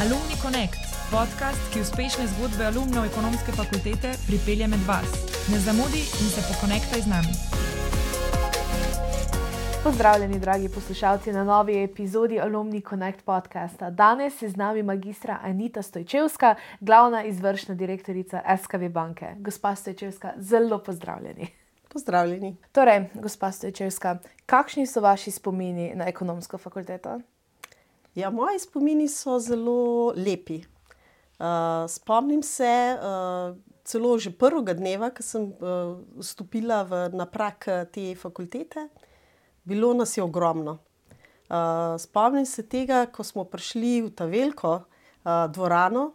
Alumni Connect, podcast, ki uspešne zgodbe alumnov ekonomske fakultete pripelje med vas. Ne zamudi in se pokonektaj z nami. Pozdravljeni, dragi poslušalci, na novi epizodi Alumni Connect podcasta. Danes je z nami magistra Anita Stojčevska, glavna izvršna direktorica SKV banke. Gospa Stojčevska, zelo pozdravljeni. Pozdravljeni. Torej, gospa Stojčevska, kakšni so vaši spomini na ekonomsko fakulteto? Ja, moji spomini so zelo lepi. Uh, spomnim se uh, celo že prvega dneva, ko sem uh, vstopila v naprak te fakultete. Bilo nas je ogromno. Uh, spomnim se tega, ko smo prišli v ta veliko uh, dvorano,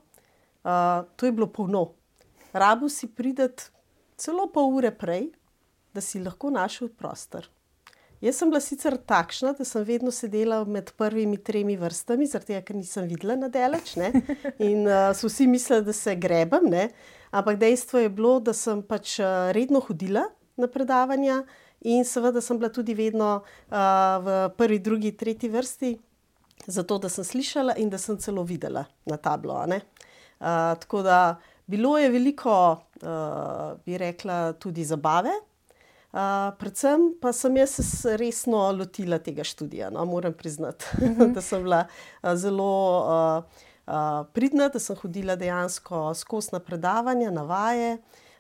uh, to je bilo polno. Rabu si prideti celo pol ure prej, da si lahko našel prostor. Jaz sem bila sicer takšna, da sem vedno sedela med prvimi tremi vrstami, zato ker nisem videla na delač. Ne? In uh, so vsi mislili, da se grebem. Ne? Ampak dejstvo je bilo, da sem pač uh, redno hodila na predavanja in seveda sem bila tudi vedno uh, v prvi, drugi, tretji vrsti, zato da sem slišala in da sem celo videla na tablo. Uh, tako da bilo je veliko, uh, bi rekla, tudi zabave predvsem pa sem jaz resno lotila tega študija. No, moram priznati, uh -huh. da sem bila zelo uh, uh, pridna, da sem hodila dejansko skozi na predavanja, na vaje.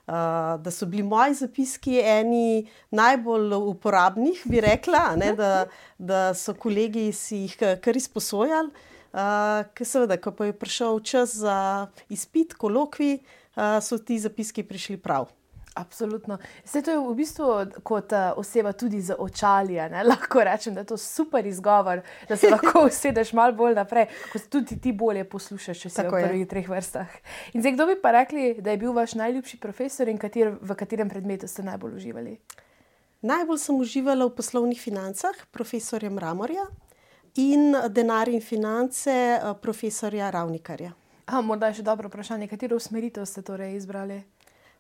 Uh, da so bili moji zapiski eni najbolj uporabnih, bi rekla, ne, da, da so kolegi si jih kar izposojali. Uh, ker seveda, ko pa je prišel čas za izpit, kolokvi, uh, so ti zapiski prišli prav. Absolutno. Vse to je v bistvu kot uh, oseba tudi za očali. Lahko rečem, da je to super izgovor, da se lahko usedeš malo bolj naprej, ko se tudi ti bolje poslušaš, če si Tako v prvih treh vrstah. In zdaj, kdo bi pa rekli, da je bil vaš najljubši profesor in kater, v katerem predmetu ste najbolj uživali? Najbolj sem uživala v poslovnih financah, profesorja Mramorja in denar in finance, eh, profesorja Ravnikarja. A, morda je še dobro vprašanje, katero usmeritev ste torej izbrali?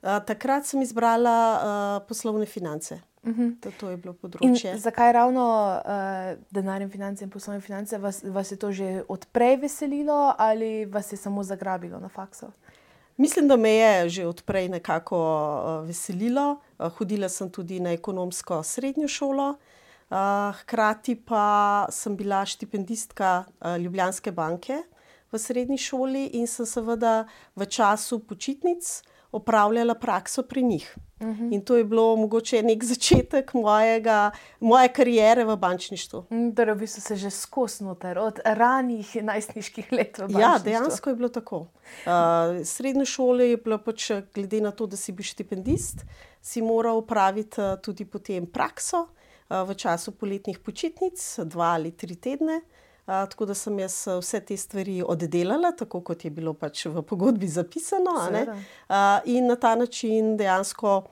Takrat sem izbrala uh, poslovne finance. Uh mhm. -huh. to, to je bilo področje. In zakaj ravno uh, denar in finance in poslovne finance? Vas, vas je to že odprej veselilo ali vas je samo zagrabilo na faksu? Mislim, da me je že odprej nekako uh, veselilo. Uh, hodila sem tudi na ekonomsko srednjo šolo, uh, hkrati pa sem bila štipendistka uh, Ljubljanske banke v srednji šoli in sem seveda v času počitnic opravljala prakso pri njih. Uh mhm. -huh. In to je bilo mogoče nek začetek mojega, moje kariere v bančništvu. Mm, torej, v bistvu se že skosnoter od ranih najstniških let. Ja, dejansko je bilo tako. Uh, srednje šole je bilo pač, glede na to, da si bil štipendist, si moral opraviti uh, tudi potem prakso uh, v času poletnih počitnic, dva ali tri tedne. Uh, tako da sem jaz vse te stvari oddelala, tako kot je bilo pač v pogodbi zapisano, uh, in na ta način dejansko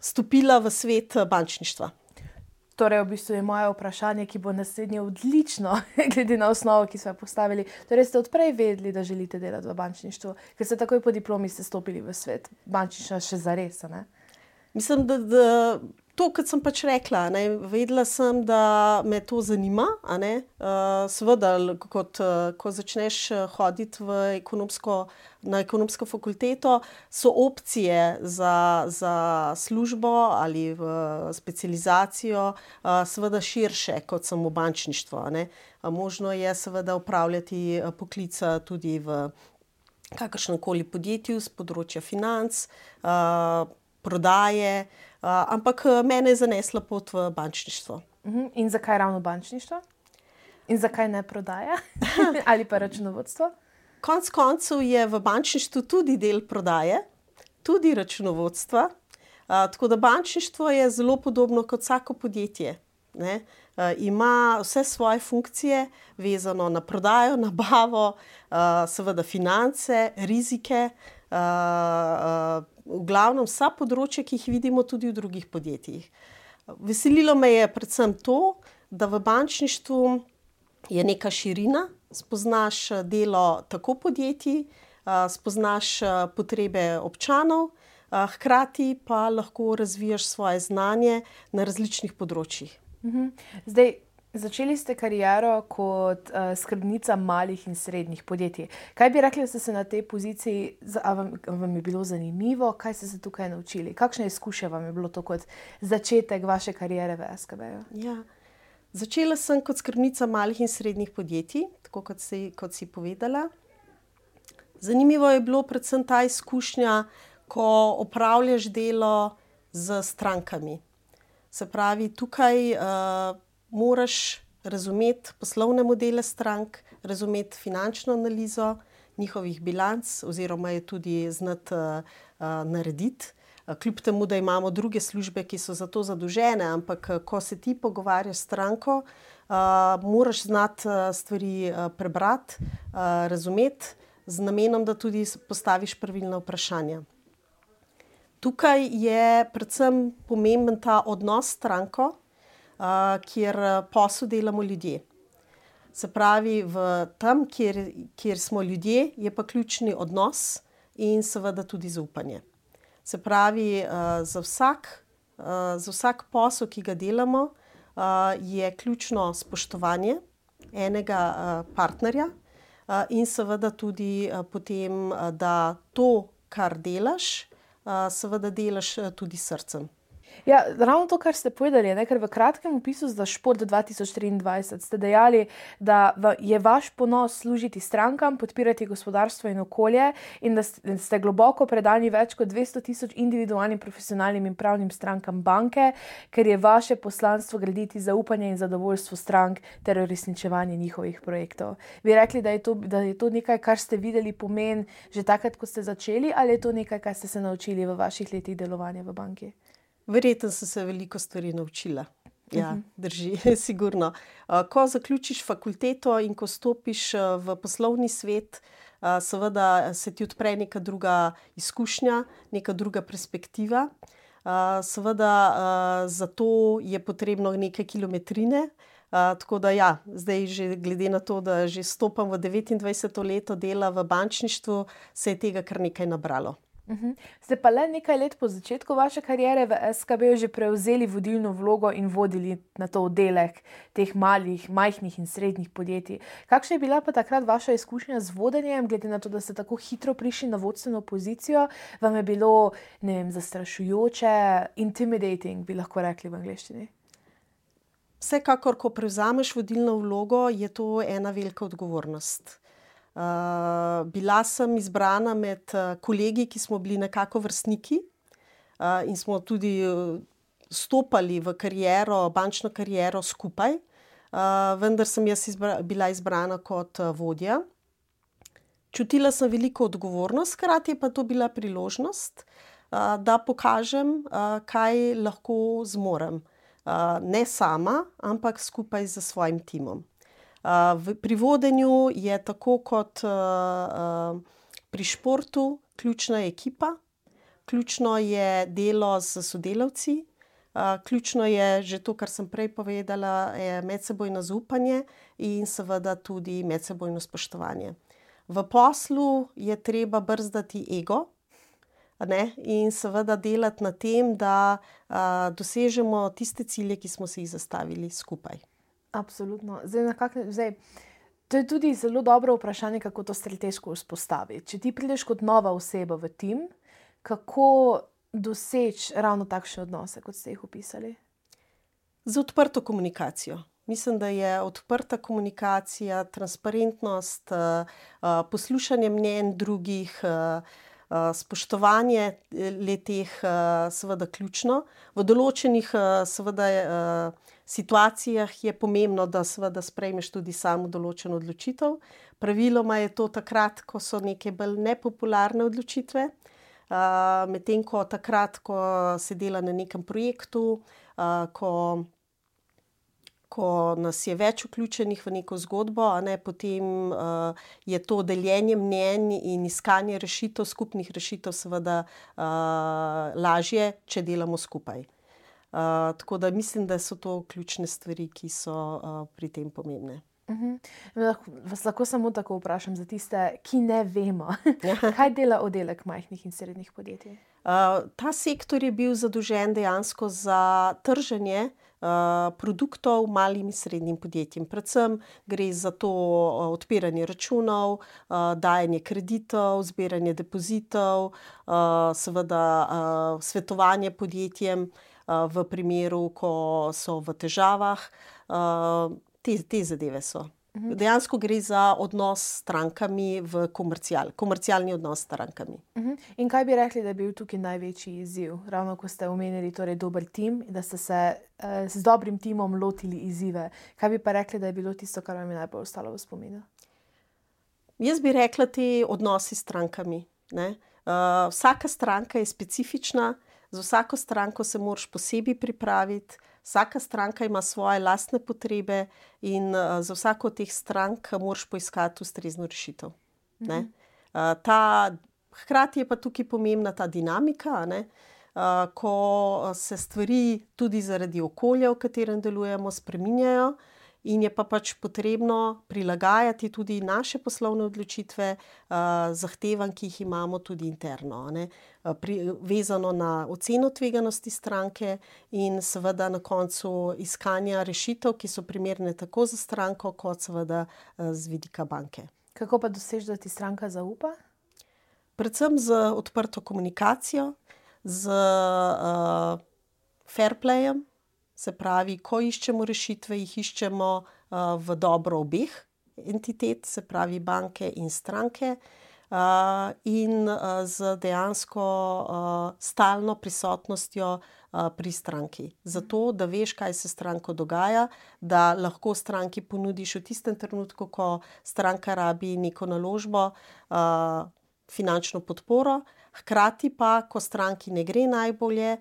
stopila v svet bančništva. Torej, v bistvu je moje vprašanje, ki bo naslednje odlično, glede na osnovo, ki smo jo postavili. Torej, ste odprej vedeli, da želite delati v bančništvu, ker ste takoj po diplomi stopili v svet bančništva, še za res. Mislim, da. da to, kar sem pač rekla, ne, vedela sem, da me to zanima. Uh, Seveda, kot, uh, ko začneš eh, hoditi ekonomsko, na ekonomsko fakulteto, so opcije za, za službo ali v specializacijo uh, seveda širše kot samo bančništvo. Uh, možno je seveda upravljati poklica tudi v kakršnem koli podjetju z področja financ, uh, prodaje. Uh, ampak eh, mene je zanesla pot v bančništvo. Mhm. In zakaj ravno bančništvo? In zakaj ne prodaja ali pa računovodstvo? Konec koncev je v bančništvu tudi del prodaje, tudi računovodstva. Tako da bančništvo je zelo podobno kot vsako podjetje. Uh, ima vse svoje funkcije, vezano na prodajo, nabavo, seveda finance, rizike. V glavnem vsa področja, ki jih vidimo tudi v drugih podjetjih. Veselilo me je predvsem to, da v bančništvu je neka širina, spoznaš delo tako podjetij, spoznaš potrebe občanov, hkrati pa lahko razvijaš svoje znanje na različnih področjih. Mhm. Zdaj, Začeli ste kariero kot uh, skrbnica malih in srednjih podjetij. Kaj bi rekli, da ste se na tej poziciji, vam, vam je bilo zanimivo, kaj ste se tukaj naučili? Kakšne izkušnje vam je bilo to kot začetek vaše kariere v SKB? -ju? Ja. Začela sem kot skrbnica malih in srednjih podjetij, tako kot si, kot si povedala. Zanimivo je bilo predvsem ta izkušnja, ko opravljaš delo z strankami. Se pravi, tukaj uh, moraš razumeti poslovne modele strank, razumeti finančno analizo njihovih bilanc, oziroma je tudi znati uh, uh, narediti. Kljub temu, da imamo druge službe, ki so za to zadolžene, ampak ko se ti pogovarjaš s stranko, uh, moraš znati stvari prebrati, uh, razumeti, z namenom, da tudi postaviš pravilna vprašanja. Tukaj je predvsem pomemben ta odnos s stranko, kjer posel delamo ljudje. Se pravi, v tam, kjer, kjer smo ljudje, je pa ključni odnos in seveda tudi zaupanje. Se pravi, za vsak, za vsak posel, ki ga delamo, je ključno spoštovanje enega partnerja in seveda tudi potem, da to, kar delaš, seveda delaš tudi srcem. Ja, ravno to, kar ste povedali, je, ker v kratkem opisu za šport 2023 ste dejali, da je vaš ponos služiti strankam, podpirati gospodarstvo in okolje, in da ste globoko predani več kot 200 tisoč individualnim, profesionalnim in pravnim strankam banke, ker je vaše poslanstvo graditi zaupanje in zadovoljstvo strank ter uresničevanje njihovih projektov. Bi rekli, da je, to, da je to nekaj, kar ste videli pomen že takrat, ko ste začeli, ali je to nekaj, kar ste se naučili v vaših letih delovanja v banki? Verjetno sem se veliko stvari naučila. Ja, mhm. drži, sigurno. Ko zaključiš fakulteto in ko stopiš v poslovni svet, seveda se ti odpre neka druga izkušnja, neka druga perspektiva. Seveda, zato je potrebno nekaj kilometrine. Tako da, ja, zdaj, že glede na to, da že stopam v 29. leto dela v bančništvu, se je tega kar nekaj nabralo. Uhum. Ste pa le nekaj let po začetku vaše kariere v SKB že prevzeli vodilno vlogo in vodili na to oddelek teh malih, majhnih in srednjih podjetij. Kakšna je bila pa takrat vaša izkušnja z vodenjem, glede na to, da ste tako hitro prišli na vodstveno pozicijo? Vam je bilo vem, zastrašujoče, intimidating, bi lahko rekli v angleščini? Vsekakor, ko prevzameš vodilno vlogo, je to ena velika odgovornost. Uh, bila sem izbrana med uh, kolegi, ki smo bili nekako vrstniki uh, in smo tudi uh, stopali v kariero, bančno kariero skupaj, uh, vendar sem jaz izbra bila izbrana kot uh, vodja. Čutila sem veliko odgovornost, hkrati pa to bila priložnost, uh, da pokažem, uh, kaj lahko zmorem. Uh, ne sama, ampak skupaj z svojim timom pri vodenju je tako kot pri športu, ključna je ekipa, ključno je delo z sodelavci, ključno je že to, kar sem prej povedala, medsebojno zaupanje in seveda tudi medsebojno spoštovanje. V poslu je treba brzdati ego. Ne? In seveda delati na tem, da a, dosežemo tiste cilje, ki smo si jih zastavili skupaj. Absolutno. Zdaj, kak, zdaj, to je tudi zelo dobro vprašanje, kako to strateško vzpostaviti. Če ti prideš kot nova oseba v tim, kako doseči ravno takšne odnose, kot ste jih opisali? Z odprto komunikacijo. Mislim, da je odprta komunikacija, transparentnost, eh, eh, poslušanje mnen drugih, eh, spoštovanje leteh, seveda, ključno. V določenih, seveda, situacijah je pomembno, da seveda sprejmeš tudi samo določeno odločitev. Praviloma je to takrat, ko so neke bolj nepopularne odločitve, uh, medtem ko takrat, ko se dela na nekem projektu, uh, ko, ko nas je več vključenih v neko zgodbo, ne, potem uh, je to deljenje mnenj in iskanje rešitev, skupnih rešitev, seveda uh, lažje, če delamo skupaj tako da mislim, da so to ključne stvari, ki so uh, pri tem pomembne. Uh -huh. Vas lahko samo tako vprašam, za tiste, ki ne vemo, kaj dela oddelek majhnih in srednjih podjetij? Uh, ta sektor je bil zadolžen dejansko za trženje produktov malim in srednjim podjetjem. Predvsem gre za to odpiranje računov, dajanje kreditov, zbiranje depozitov, seveda svetovanje podjetjem v primeru, ko so v težavah. Te, te zadeve so. Mhm. Dejansko gre za odnos s strankami v komercial, komercialni odnos s strankami. Mhm. In kaj bi rekli, da je bil tukaj največji izziv? Ravno ko ste omenili, torej dober tim, da ste se eh, z dobrim timom lotili izzive. Kaj bi pa rekli, da je bilo tisto, kar vam je najbolj ostalo v spominu? Jaz bi rekla te odnosi s strankami. Uh, vsaka stranka je specifična, za vsako stranko se moraš posebej pripraviti. Vsaka stranka ima svoje lastne potrebe, in uh, za vsako od teh strank moraš poiskati ustrezno rešitev. -huh. uh, ta, hkrati je pa tukaj pomembna ta dinamika, uh, ko se stvari tudi zaradi okolja, v katerem delujemo, spremenjajo. In je pa pač potrebno prilagajati tudi naše poslovne odločitve uh, zahtevam, ki jih imamo tudi interno, uh, pri, vezano na oceno tveganosti stranke in seveda na koncu iskanja rešitev, ki so primerne tako za stranko, kot seveda uh, z vidika banke. Kako pa dosežeš, da ti stranka zaupa? Predvsem z odprto komunikacijo, z uh, fair playem, Se pravi, ko iščemo rešitve, jih iščemo uh, v dobro obeh entitet, se pravi banke in stranke, uh, in uh, z dejansko uh, stalno prisotnostjo uh, pri stranki. Zato, da veš, kaj se stranko dogaja, da lahko stranki ponudiš v tistem trenutku, ko stranka rabi neko naložbo, uh, finančno podporo, hkrati pa, ko stranki ne gre najbolje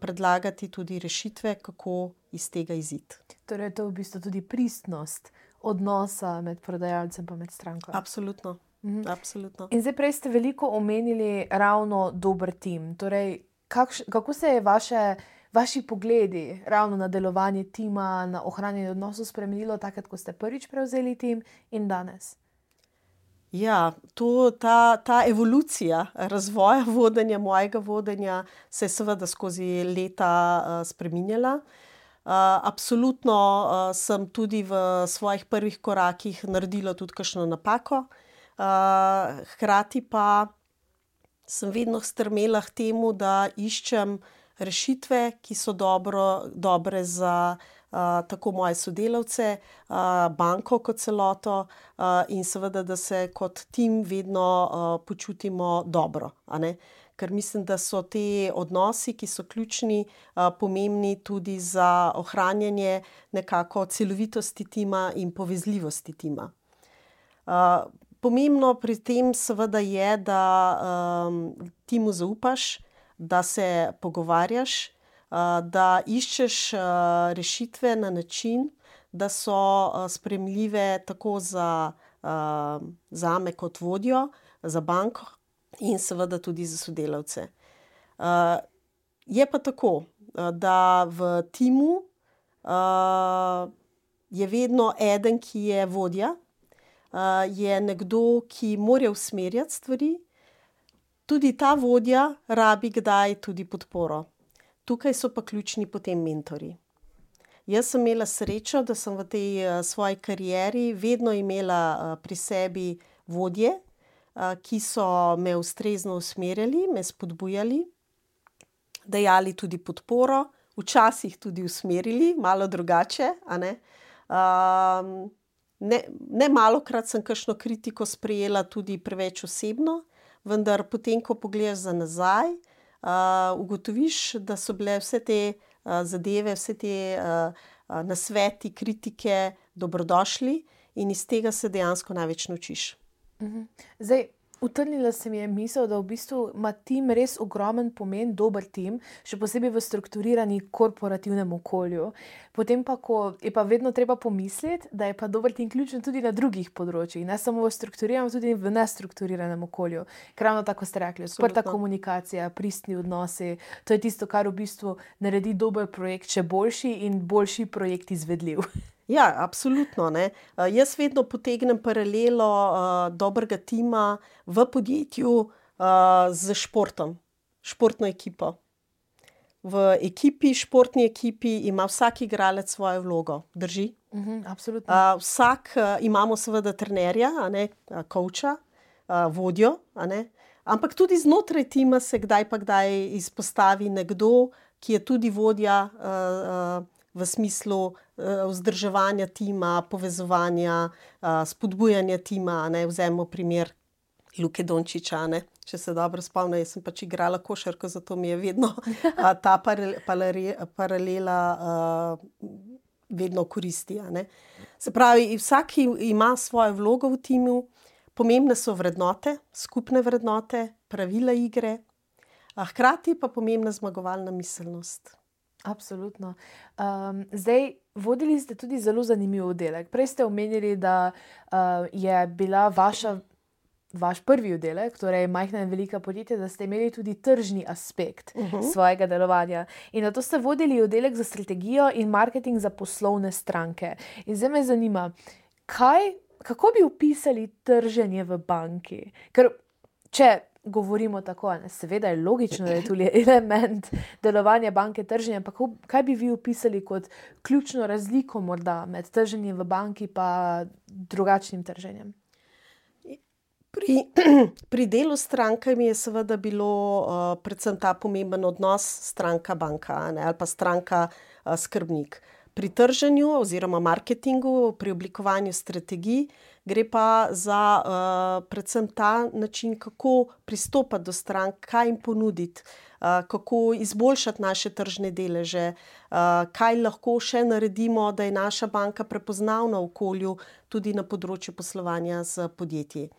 predlagati tudi rešitve, kako iz tega iziti. Torej, to je v bistvu tudi pristnost odnosa med prodajalcem in stranko. Absolutno. Mhm. Absolutno. In zdaj, prej ste veliko omenili ravno dober tim. Torej, kakš, kako se je vaše, vaši pogledi ravno na delovanje tima, na ohranjanje odnosov spremenilo, takrat, ko ste prvič prevzeli tim in danes? Ja, to, ta, ta evolucija razvoja vodenja, mojega vodenja, se je seveda skozi leta uh, spremenjala. Uh, absolutno uh, sem tudi v svojih prvih korakih naredila tudi kakšno napako, uh, hkrati pa sem vedno strmela k temu, da iščem rešitve, ki so dobro, dobre za tako moje sodelavce, banko kot celoto, in seveda, da se kot tim vedno počutimo dobro. Ker mislim, da so ti odnosi, ki so ključni, pomembni tudi za ohranjanje nekako celovitosti tima in povezljivosti tima. Pomembno pri tem, seveda, je, da timu zaupaš, da se pogovarjaš, da iščeš rešitve na način, da so sprejemljive tako za, za me, kot vodjo, za banko in seveda tudi za sodelavce. Je pa tako, da v timu je vedno eden, ki je vodja, je nekdo, ki mora usmerjati stvari. Tudi ta vodja rabi kdaj tudi podporo. Tukaj so pa ključni potem mentori. Jaz sem imela srečo, da sem v tej uh, svoji karieri vedno imela uh, pri sebi vodje, uh, ki so me ustrezno usmerjali, me spodbujali, dajali tudi podporo, včasih tudi usmerili, malo drugače. Ne? Uh, ne, ne malo krat sem kakšno kritiko sprejela tudi preveč osebno, vendar potem, ko pogledaš za nazaj ugotoviš, da so bile vse te uh, zadeve, vse te uh, nasveti, kritike dobrodošli in iz tega se dejansko največ naučiš. Mhm. Zdaj, Utrnila se mi je misel, da v bistvu ima tim res ogromen pomen, dober tim, še posebej v strukturirani korporativnem okolju. Potem pa, ko je pa vedno treba pomisliti, da je pa dober tim ključen tudi na drugih področjih, ne samo v strukturiranem, tudi v nestrukturiranem okolju. Ker ravno tako ste rekli, odprta komunikacija, pristni odnosi, to je tisto, kar v bistvu naredi dober projekt še boljši in boljši projekt izvedljiv. Ja, absolutno. Ne. Uh, jaz vedno potegnem paralelo uh, dobrega tima v podjetju uh, z športom, športno ekipo. v ekipi, športni ekipi, ima vsak igralec svojo vlogo. Drži? Uh -huh, absolutno. Uh, vsak uh, imamo, seveda, trenerja, a ne koča, uh, vodjo. Ampak tudi znotraj tima se kdaj pa kdaj izpostavi nekdo, ki je tudi vodja uh, uh, v smislu uh, vzdrževanja tima, povezovanja, uh, spodbujanja tima. Vzemimo primer Luke Dončiča. Ne? Če se dobro spomnim, jaz sem pač igrala košarko, zato mi je vedno a, ta paralela a, vedno koristila. Se pravi, vsak ima svojo vlogo v timu, pomembne so vrednote, skupne vrednote, pravila igre, a hkrati pa pomembna zmagovalna miselnost. Absolutno. Um, zdaj, vodili ste tudi zelo zanimiv oddelek. Prej ste omenili, da uh, je bila vaša vaš prvi oddelek, torej majhna in velika podjetja, da ste imeli tudi tržni aspekt uh mhm. -huh. svojega delovanja. In na to ste vodili oddelek za strategijo in marketing za poslovne stranke. In zdaj me zanima, kaj, kako bi opisali trženje v banki? Ker če. Govorimo tako, ne? seveda je logično, da je tudi element delovanja banke trženja. Ampak kaj bi vi opisali kot ključno razliko med trženjem v banki in drugačnim trženjem? Pri, pri delu s strankami je seveda bilo uh, predvsem ta pomemben odnos stranka-banka ali pa stranka-skrbnik. Pri trženju oziroma marketingu, pri oblikovanju strategij, gre pa za uh, predvsem ta način, kako pristopiti do strank, kaj jim ponuditi, uh, kako izboljšati naše tržne deleže, uh, kaj lahko še naredimo, da je naša banka prepoznavna v okolju, tudi na področju poslovanja z podjetji.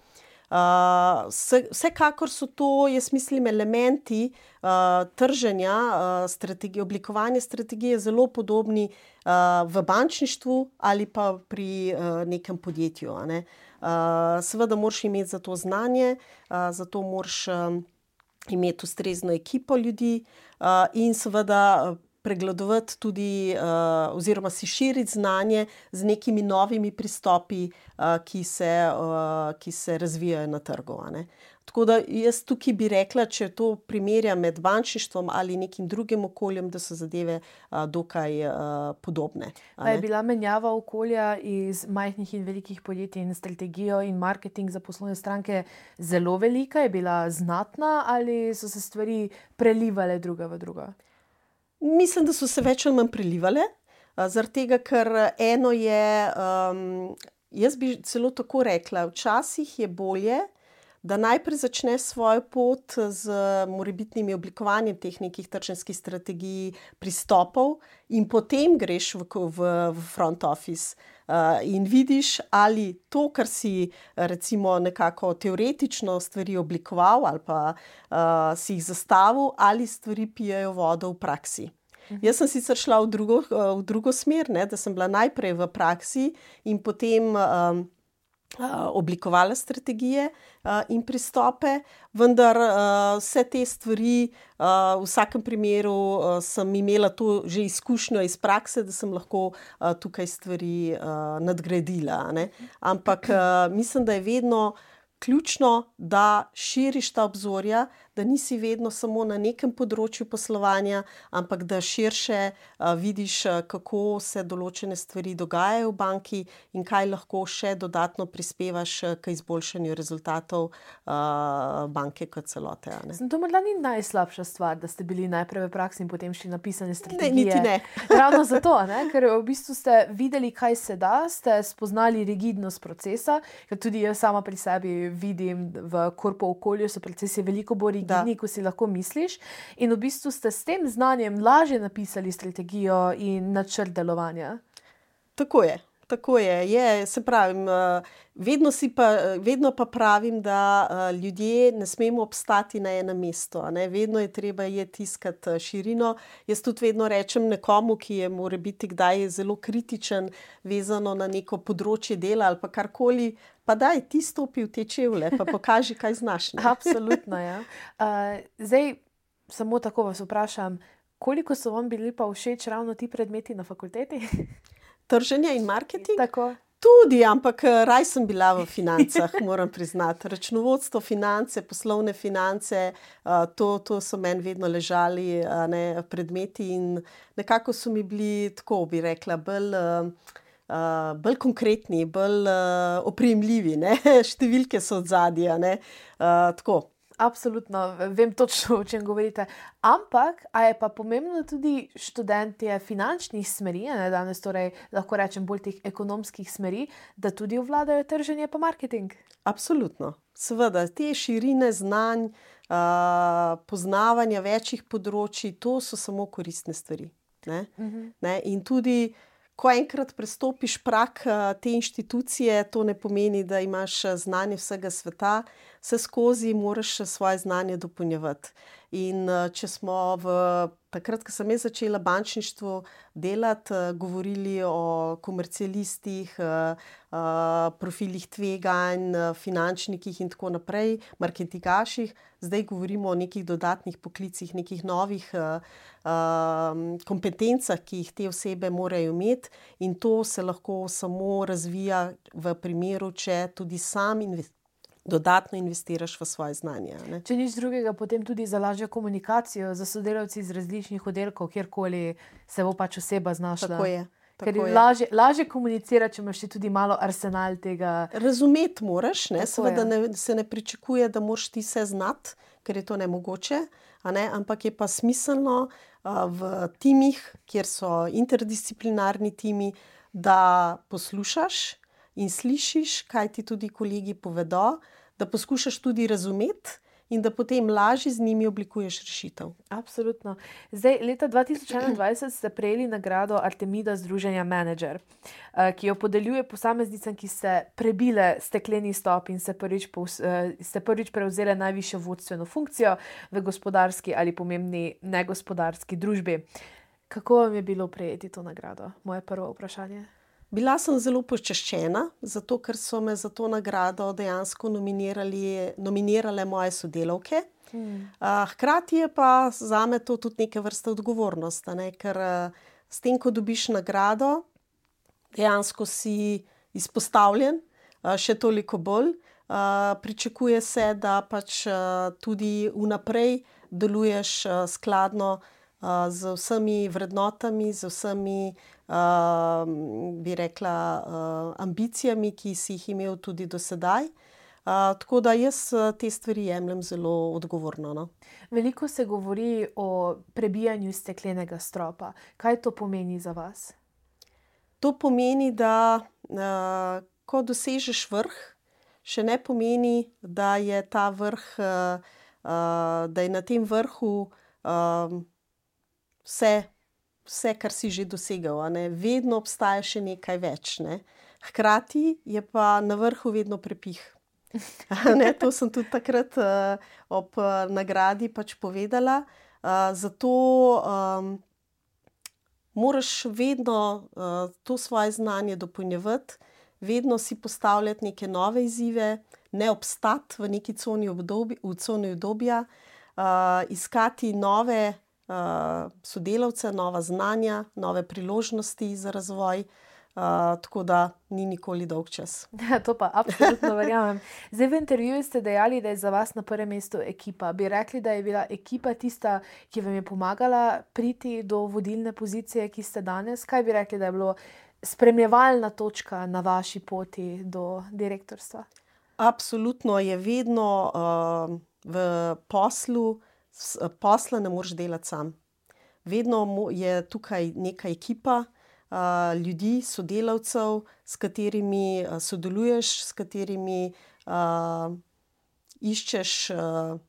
Uh, vsekakor so to, jaz mislim, elementi uh, trženja, uh, strategije, oblikovanja strategije zelo podobni uh, v bančništvu ali pa pri uh, nekem podjetju. Ne. Uh, seveda, moraš imeti za to znanje, uh, zato moraš um, imeti ustrezno ekipo ljudi uh, in seveda pregledovati tudi, uh, oziroma si širiti znanje z nekimi novimi pristopi, uh, ki, se, uh, ki se razvijajo na trgu. Tako da jaz tukaj bi rekla, če to primerjam med bančništvom ali nekim drugim okoljem, da so zadeve dokaj uh, podobne. Je bila menjava okolja iz majhnih in velikih podjetij in strategijo in marketing za poslovne stranke zelo velika, je bila znatna ali so se stvari prelivale druga v drugo? Mislim, da so se več ali manj prelivale, zaradi tega, ker eno je, um, jaz bi celo tako rekla, včasih je bolje, da najprej začneš svojo pot z morebitnimi oblikovanjem teh nekih tržnih strategij, pristopov, in potem greš v, v, v front office. Uh, in vidiš, ali to, kar si recimo nekako teoretično stvari oblikoval ali pa uh, si jih zastavil, ali stvari pijejo vodo v praksi. Uh -huh. Jaz sem sicer šla v drugo, v drugo smer, ne, da sem bila najprej v praksi in potem. Um, Oblikovala strategije in pristope, vendar vse te stvari, v vsakem primeru, sem imela to že izkušnjo iz prakse, da sem lahko tukaj stvari nadgradila. Ne? Ampak mislim, da je vedno ključno, da širiš ta obzorja, da nisi vedno samo na nekem področju poslovanja, ampak da širše vidiš, kako se določene stvari dogajajo v banki in kaj lahko še dodatno prispevaš k izboljšanju rezultatov banke kot celote. To morda ni najslabša stvar, da ste bili najprej v praksi in potem še napisali strategije. Ne, niti ne. Ravno zato, ne? ker v bistvu ste videli, kaj se da, ste spoznali rigidnost procesa, ker tudi jaz sama pri sebi vidim v korpo okolju, so procesi veliko bolj rigidni, kot si lahko misliš. In v bistvu ste s tem znanjem lažje napisali strategijo in načrt delovanja. Tako je. Tako je, je, se pravi, vedno, pa, vedno pa pravim, da ljudje ne smemo obstati na enem mestu, ne? vedno je treba je tiskati širino. Jaz tudi vedno rečem nekomu, ki je mora biti kdaj zelo kritičen, vezano na neko področje dela ali karkoli, pa daj ti stopi v te čevlje, pa pokaži, kaj znaš. Absolutno. Ja. Uh, zdaj, samo tako vas vprašam, koliko so vam bili pa všeč ravno ti predmeti na fakulteti? Trženje in marketing. Tako. Tudi, ampak raj sem bila v financah, moram priznati. Računovodstvo, finance, poslovne finance, to, to so meni vedno ležali ne, predmeti in nekako so mi bili, tako bi rekla, bolj. Uh, bolj konkretni, bolj uh, opremljivi, ne? številke so od zadja. Uh, Absolutno, vem točno, o čem govorite. Ampak, a je pa pomembno tudi študentje finančnih smeri, ne danes, torej lahko rečem bolj teh ekonomskih smeri, da tudi obvladajo trženje pa marketing? Absolutno. Seveda, te širine znanj, uh, poznavanja večjih področji, to so samo koristne stvari. Ne? Uh mhm. -huh. ne? In tudi ko enkrat prestopiš prak eh, te inštitucije, to ne pomeni, da imaš eh, znanje vsega sveta, vse skozi moraš eh, svoje znanje dopolnjevati. In če smo v takrat, ko sem začela bančništvo delati, govorili o komercialistih, profilih tveganj, finančnikih in tako naprej, marketingaših, zdaj govorimo o nekih dodatnih poklicih, nekih novih kompetencah, ki jih te osebe morajo imeti, in to se lahko samo razvija v primeru, če tudi sam investiraš dodatno investiraš v svoje znanje. Ne? Če nič drugega, potem tudi za lažjo komunikacijo z sodelavci iz različnih oddelkov, kjerkoli se bo pač oseba znašla. Tako je. Ker je lažje, lažje komunicirati, če imaš tudi malo arsenal tega. Razumeti moraš, ne? seveda ne, se ne pričakuje, da moraš ti vse znati, ker je to nemogoče, ne? ampak je pa smiselno uh, v timih, kjer so interdisciplinarni timi, da poslušaš in slišiš, kaj ti tudi kolegi povedo, da poskušaš tudi razumeti. In da potem lažje z njimi oblikuješ rešitev. Absolutno. Zdaj, leta 2021 ste prejeli nagrado Artemida Združenja Manager, eh, ki jo podeljuje posameznicam, ki ste prebile stekleni stop in ste prvič, eh, ste prvič prevzeli najvišjo vodstveno funkcijo v gospodarski ali pomembni negospodarski družbi. Kako vam je bilo prejeti to nagrado? Moje prvo vprašanje. Bila sem zelo počaščena, zato ker so me za to nagrado dejansko nominirale moje sodelavke. Hmm. Hkrati je pa za me to tudi neke vrste odgovornost, ne? ker s tem, ko dobiš nagrado, dejansko si izpostavljen, še toliko bolj. Pričakuje se, da pač tudi vnaprej deluješ skladno z vsemi vrednotami, z vsemi bi rekla, ambicijami, ki si jih imel tudi do sedaj. Uh, tako da jaz te stvari jemljem zelo odgovorno. No. Veliko se govori o prebijanju steklenega stropa. Kaj to pomeni za vas? To pomeni, da uh, ko dosežeš vrh, še ne pomeni, da je ta vrh, uh, uh, da je na tem vrhu uh, vse vse, kar si že dosegel, vedno obstaja še nekaj več. Ne? Hkrati je pa na vrhu vedno prepih. ne, to sem tudi takrat uh, ob uh, nagradi pač povedala. Uh, zato um, moraš vedno uh, to svoje znanje dopolnjevati, vedno si postavljati neke nove izzive, ne obstati v neki coni obdobja, uh, iskati nove sodelavce, nova znanja, nove priložnosti za razvoj. Uh, tako da ni nikoli dolg čas. Ja, to pa absolutno verjamem. Zdaj, v intervjuju ste dejali, da je za vas na prvem mestu ekipa. Bi rekli, da je bila ekipa tista, ki vam je pomagala priti do vodilne pozicije, ki ste danes? Kaj bi rekli, da je bilo spremljevalna točka na vaši poti do direktorstva? Absolutno je vedno uh, v poslu posla ne moreš delati sam. Vedno je tukaj neka ekipa uh, ljudi, sodelavcev, s katerimi uh, sodeluješ, s katerimi uh, iščeš uh,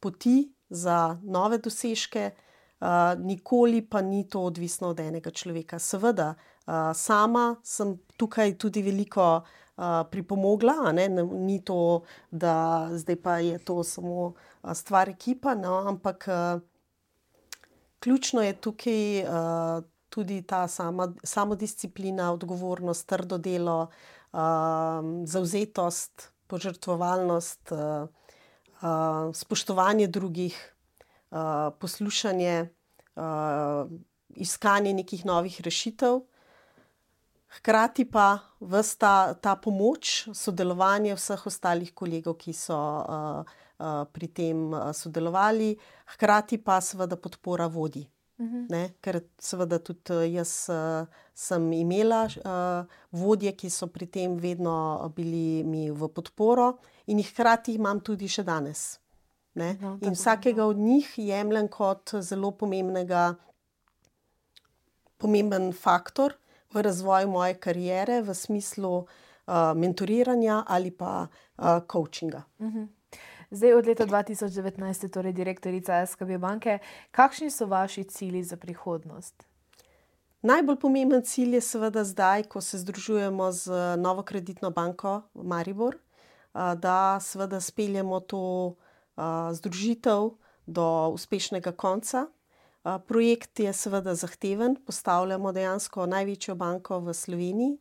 poti za nove dosežke, uh, nikoli pa ni to odvisno od enega človeka. Seveda, uh, sama sem tukaj tudi veliko. Uh, pripomogla, ne? ni to, da zdaj pa je to samo stvar ekipa, no, ampak uh, ključno je tukaj uh, tudi ta sama, samodisciplina, odgovornost, trdo delo, uh, zauzetost, požrtvovalnost, uh, uh, spoštovanje drugih, uh, poslušanje, uh, iskanje nekih novih rešitev. Hkrati pa ta, ta pomoč, sodelovanje vseh ostalih kolegov, ki so uh, uh, pri tem uh, sodelovali, hkrati pa seveda podpora vodi. Mhm. Ne, ker seveda tudi jaz uh, sem imela uh, vodje, ki so pri tem vedno bili mi v podporo, in jih hkrati imam tudi še danes. No, in vsakega od njih jemljem kot zelo pomembnega, pomemben faktor v razvoju moje kariere, v smislu uh, mentoriranja ali pa uh, coachinga. Uh mhm. -huh. Zdaj, od leta 2019, torej direktorica SKB banke, kakšni so vaši cilji za prihodnost? Najbolj pomemben cilj je seveda zdaj, ko se združujemo z novo kreditno banko Maribor, da seveda speljemo to združitev do uspešnega konca. Projekt je seveda zahteven, postavljamo dejansko največjo banko v Sloveniji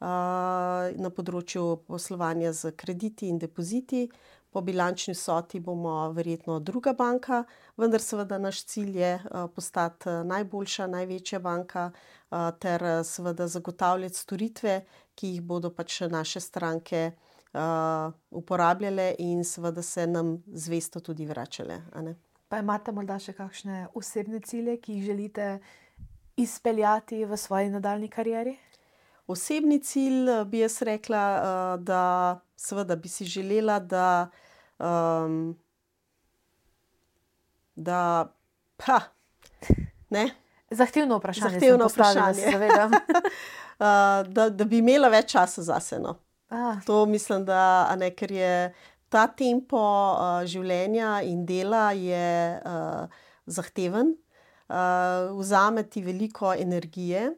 na področju poslovanja z krediti in depoziti. Po bilančni soti bomo verjetno druga banka, vendar seveda naš cilj je postati najboljša, največja banka ter seveda zagotavljati storitve, ki jih bodo pač naše stranke uporabljale in seveda se nam zvesto tudi vračale. Pa imate morda še kakšne osebne cilje, ki jih želite izpeljati v svoji nadaljni karieri? Osebni cilj bi jaz rekla, uh, da seveda bi si želela, da. Um, da pa, Zahtevno vprašanje. Zahtevno vprašanje. uh, da, da bi imela več časa za sebe. No. Ah. To mislim, da ne, ker je ta tempo uh, življenja in dela je, uh, zahteven, uh, vzame ti veliko energije,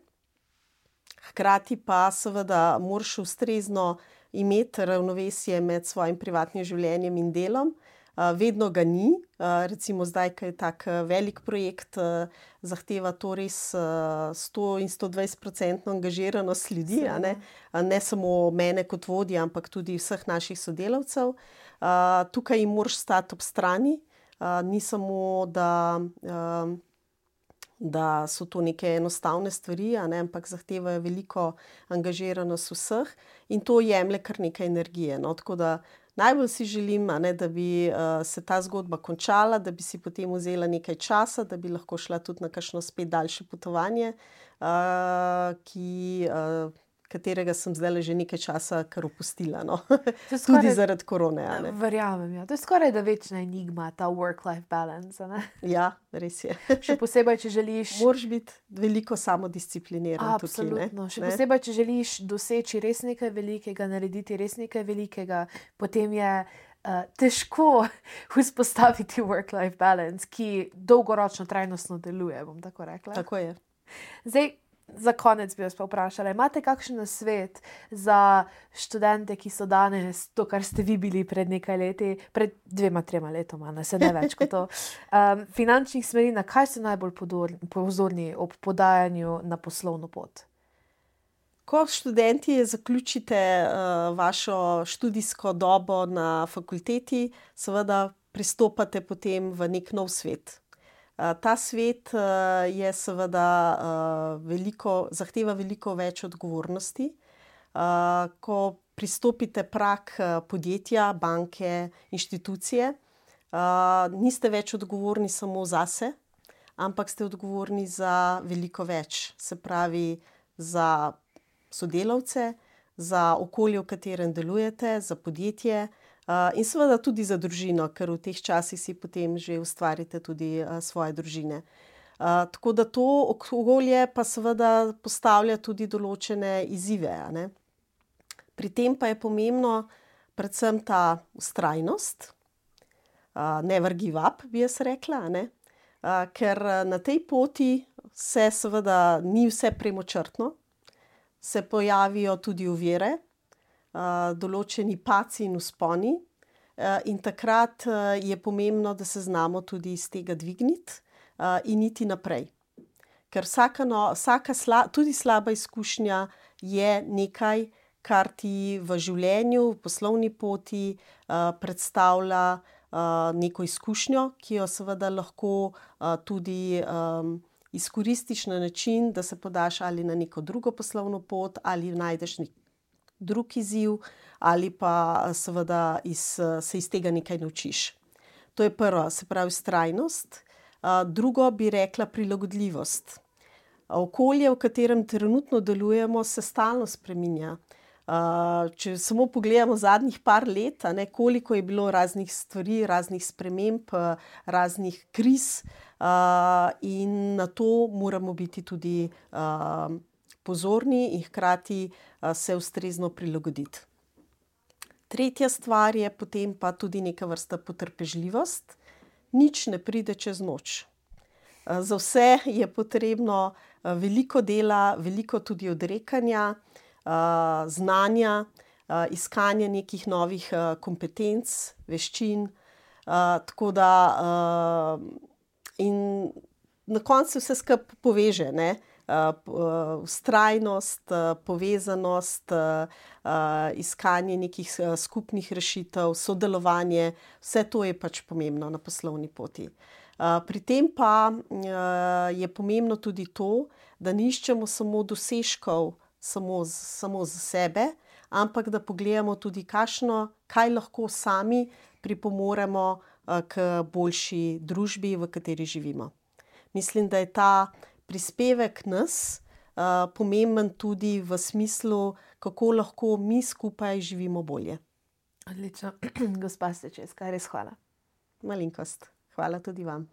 hkrati pa seveda moraš ustrezno imeti ravnovesje med svojim privatnim življenjem in delom. Uh, vedno ga ni, uh, recimo zdaj, ki je tako velik projekt, uh, zahteva to res uh, 100 in 120 odstotkov angažiranost ljudi, ne? ne samo mene kot vodja, ampak tudi vseh naših sodelavcev. Uh, tukaj jim moraš stati ob strani, uh, ni samo, da, uh, da so to neke enostavne stvari, ne? ampak zahtevajo veliko angažiranost vseh in to jemlje kar nekaj energije. No? Tako da Najbolj si želim, ne, da bi uh, se ta zgodba končala, da bi si potem vzela nekaj časa, da bi lahko šla tudi na kakšno spet daljše potovanje, uh, ki. Katerega sem zdaj že nekaj časa kar opustila. No? Skoraj, Tudi zaradi korone. Verjamem, ja. to je skoraj da večna enigma, ta work-life balance. Ja, res je. Še posebej, če želiš. Moraš biti veliko samodiscipliniran. Absolutno. Tukaj, Še posebej, če želiš doseči res nekaj velikega, narediti res nekaj velikega, potem je. Uh, težko vzpostaviti work-life balance, ki dolgoročno, trajnostno deluje. Tako, tako je. Zdaj, Za konec bi vas pa vprašala, imate kakšen svet za študente, ki so danes to, kar ste vi bili pred nekaj leti, pred dvema, trema letoma, ne se ne več kot to. Um, finančnih smeri, na kaj ste najbolj pozorni ob podajanju na poslovno pot? Ko študenti zaključite uh, vašo študijsko dobo na fakulteti, seveda pristopate potem v nek nov svet. Eh, ta svet uh, je seveda uh, veliko, zahteva veliko več odgovornosti. Ko pristopite prak podjetja, banke, inštitucije, niste več odgovorni samo zase, ampak ste odgovorni za veliko več, se pravi za sodelavce, za okolje, v katerem delujete, za podjetje, in seveda tudi za družino, ker v teh časih si potem že ustvarite tudi uh, svoje družine. Uh, tako da to okolje pa seveda postavlja tudi določene izzive. Pri tem pa je pomembno predvsem ta ustrajnost, uh, never give up, bi jaz rekla, uh, ker na tej poti se seveda ni vse premočrtno, se pojavijo tudi uvire, določeni paci in usponi. In takrat je pomembno, da se znamo tudi iz tega dvigniti in iti naprej. Ker vsaka, no, vsaka sla, tudi slaba izkušnja je nekaj, kar ti v življenju, v poslovni poti predstavlja neko izkušnjo, ki jo seveda lahko tudi izkoristiš na način, da se podaš ali na neko drugo poslovno pot, ali najdeš nek drug izziv, ali pa seveda iz, se iz tega nekaj naučiš. To je prvo, se pravi, strajnost. Drugo bi rekla prilagodljivost. Okolje, v katerem trenutno delujemo, se stalno spreminja. Če samo pogledamo zadnjih par let, ne, koliko je bilo raznih stvari, raznih sprememb, raznih kriz, in na to moramo biti tudi pozorni in hkrati se ustrezno prilagoditi. Tretja stvar je potem pa tudi neka vrsta potrpežljivost. Nič ne pride čez noč. Za vse je potrebno veliko dela, veliko tudi odrekanja, znanja, iskanja nekih novih kompetenc, veščin, tako da, in na koncu vse skupaj poveže, ne. Vztrajnost, povezanost, iskanje nekih skupnih rešitev, sodelovanje, vse to je pač pomembno na poslovni poti. pri tem pa, je pomembno tudi to, da ne iščemo samo dosežkov samo samo za sebe, ampak da pogledamo tudi, kakšno, kaj lahko sami pripomoremo, k boljši družbi, v kateri živimo. Mislim, da je ta prispevek nas, pomemben tudi v smislu, kako lahko mi skupaj živimo bolje. Odlično, gospa Stečevska, res hvala. Malenkost. Hvala tudi vam.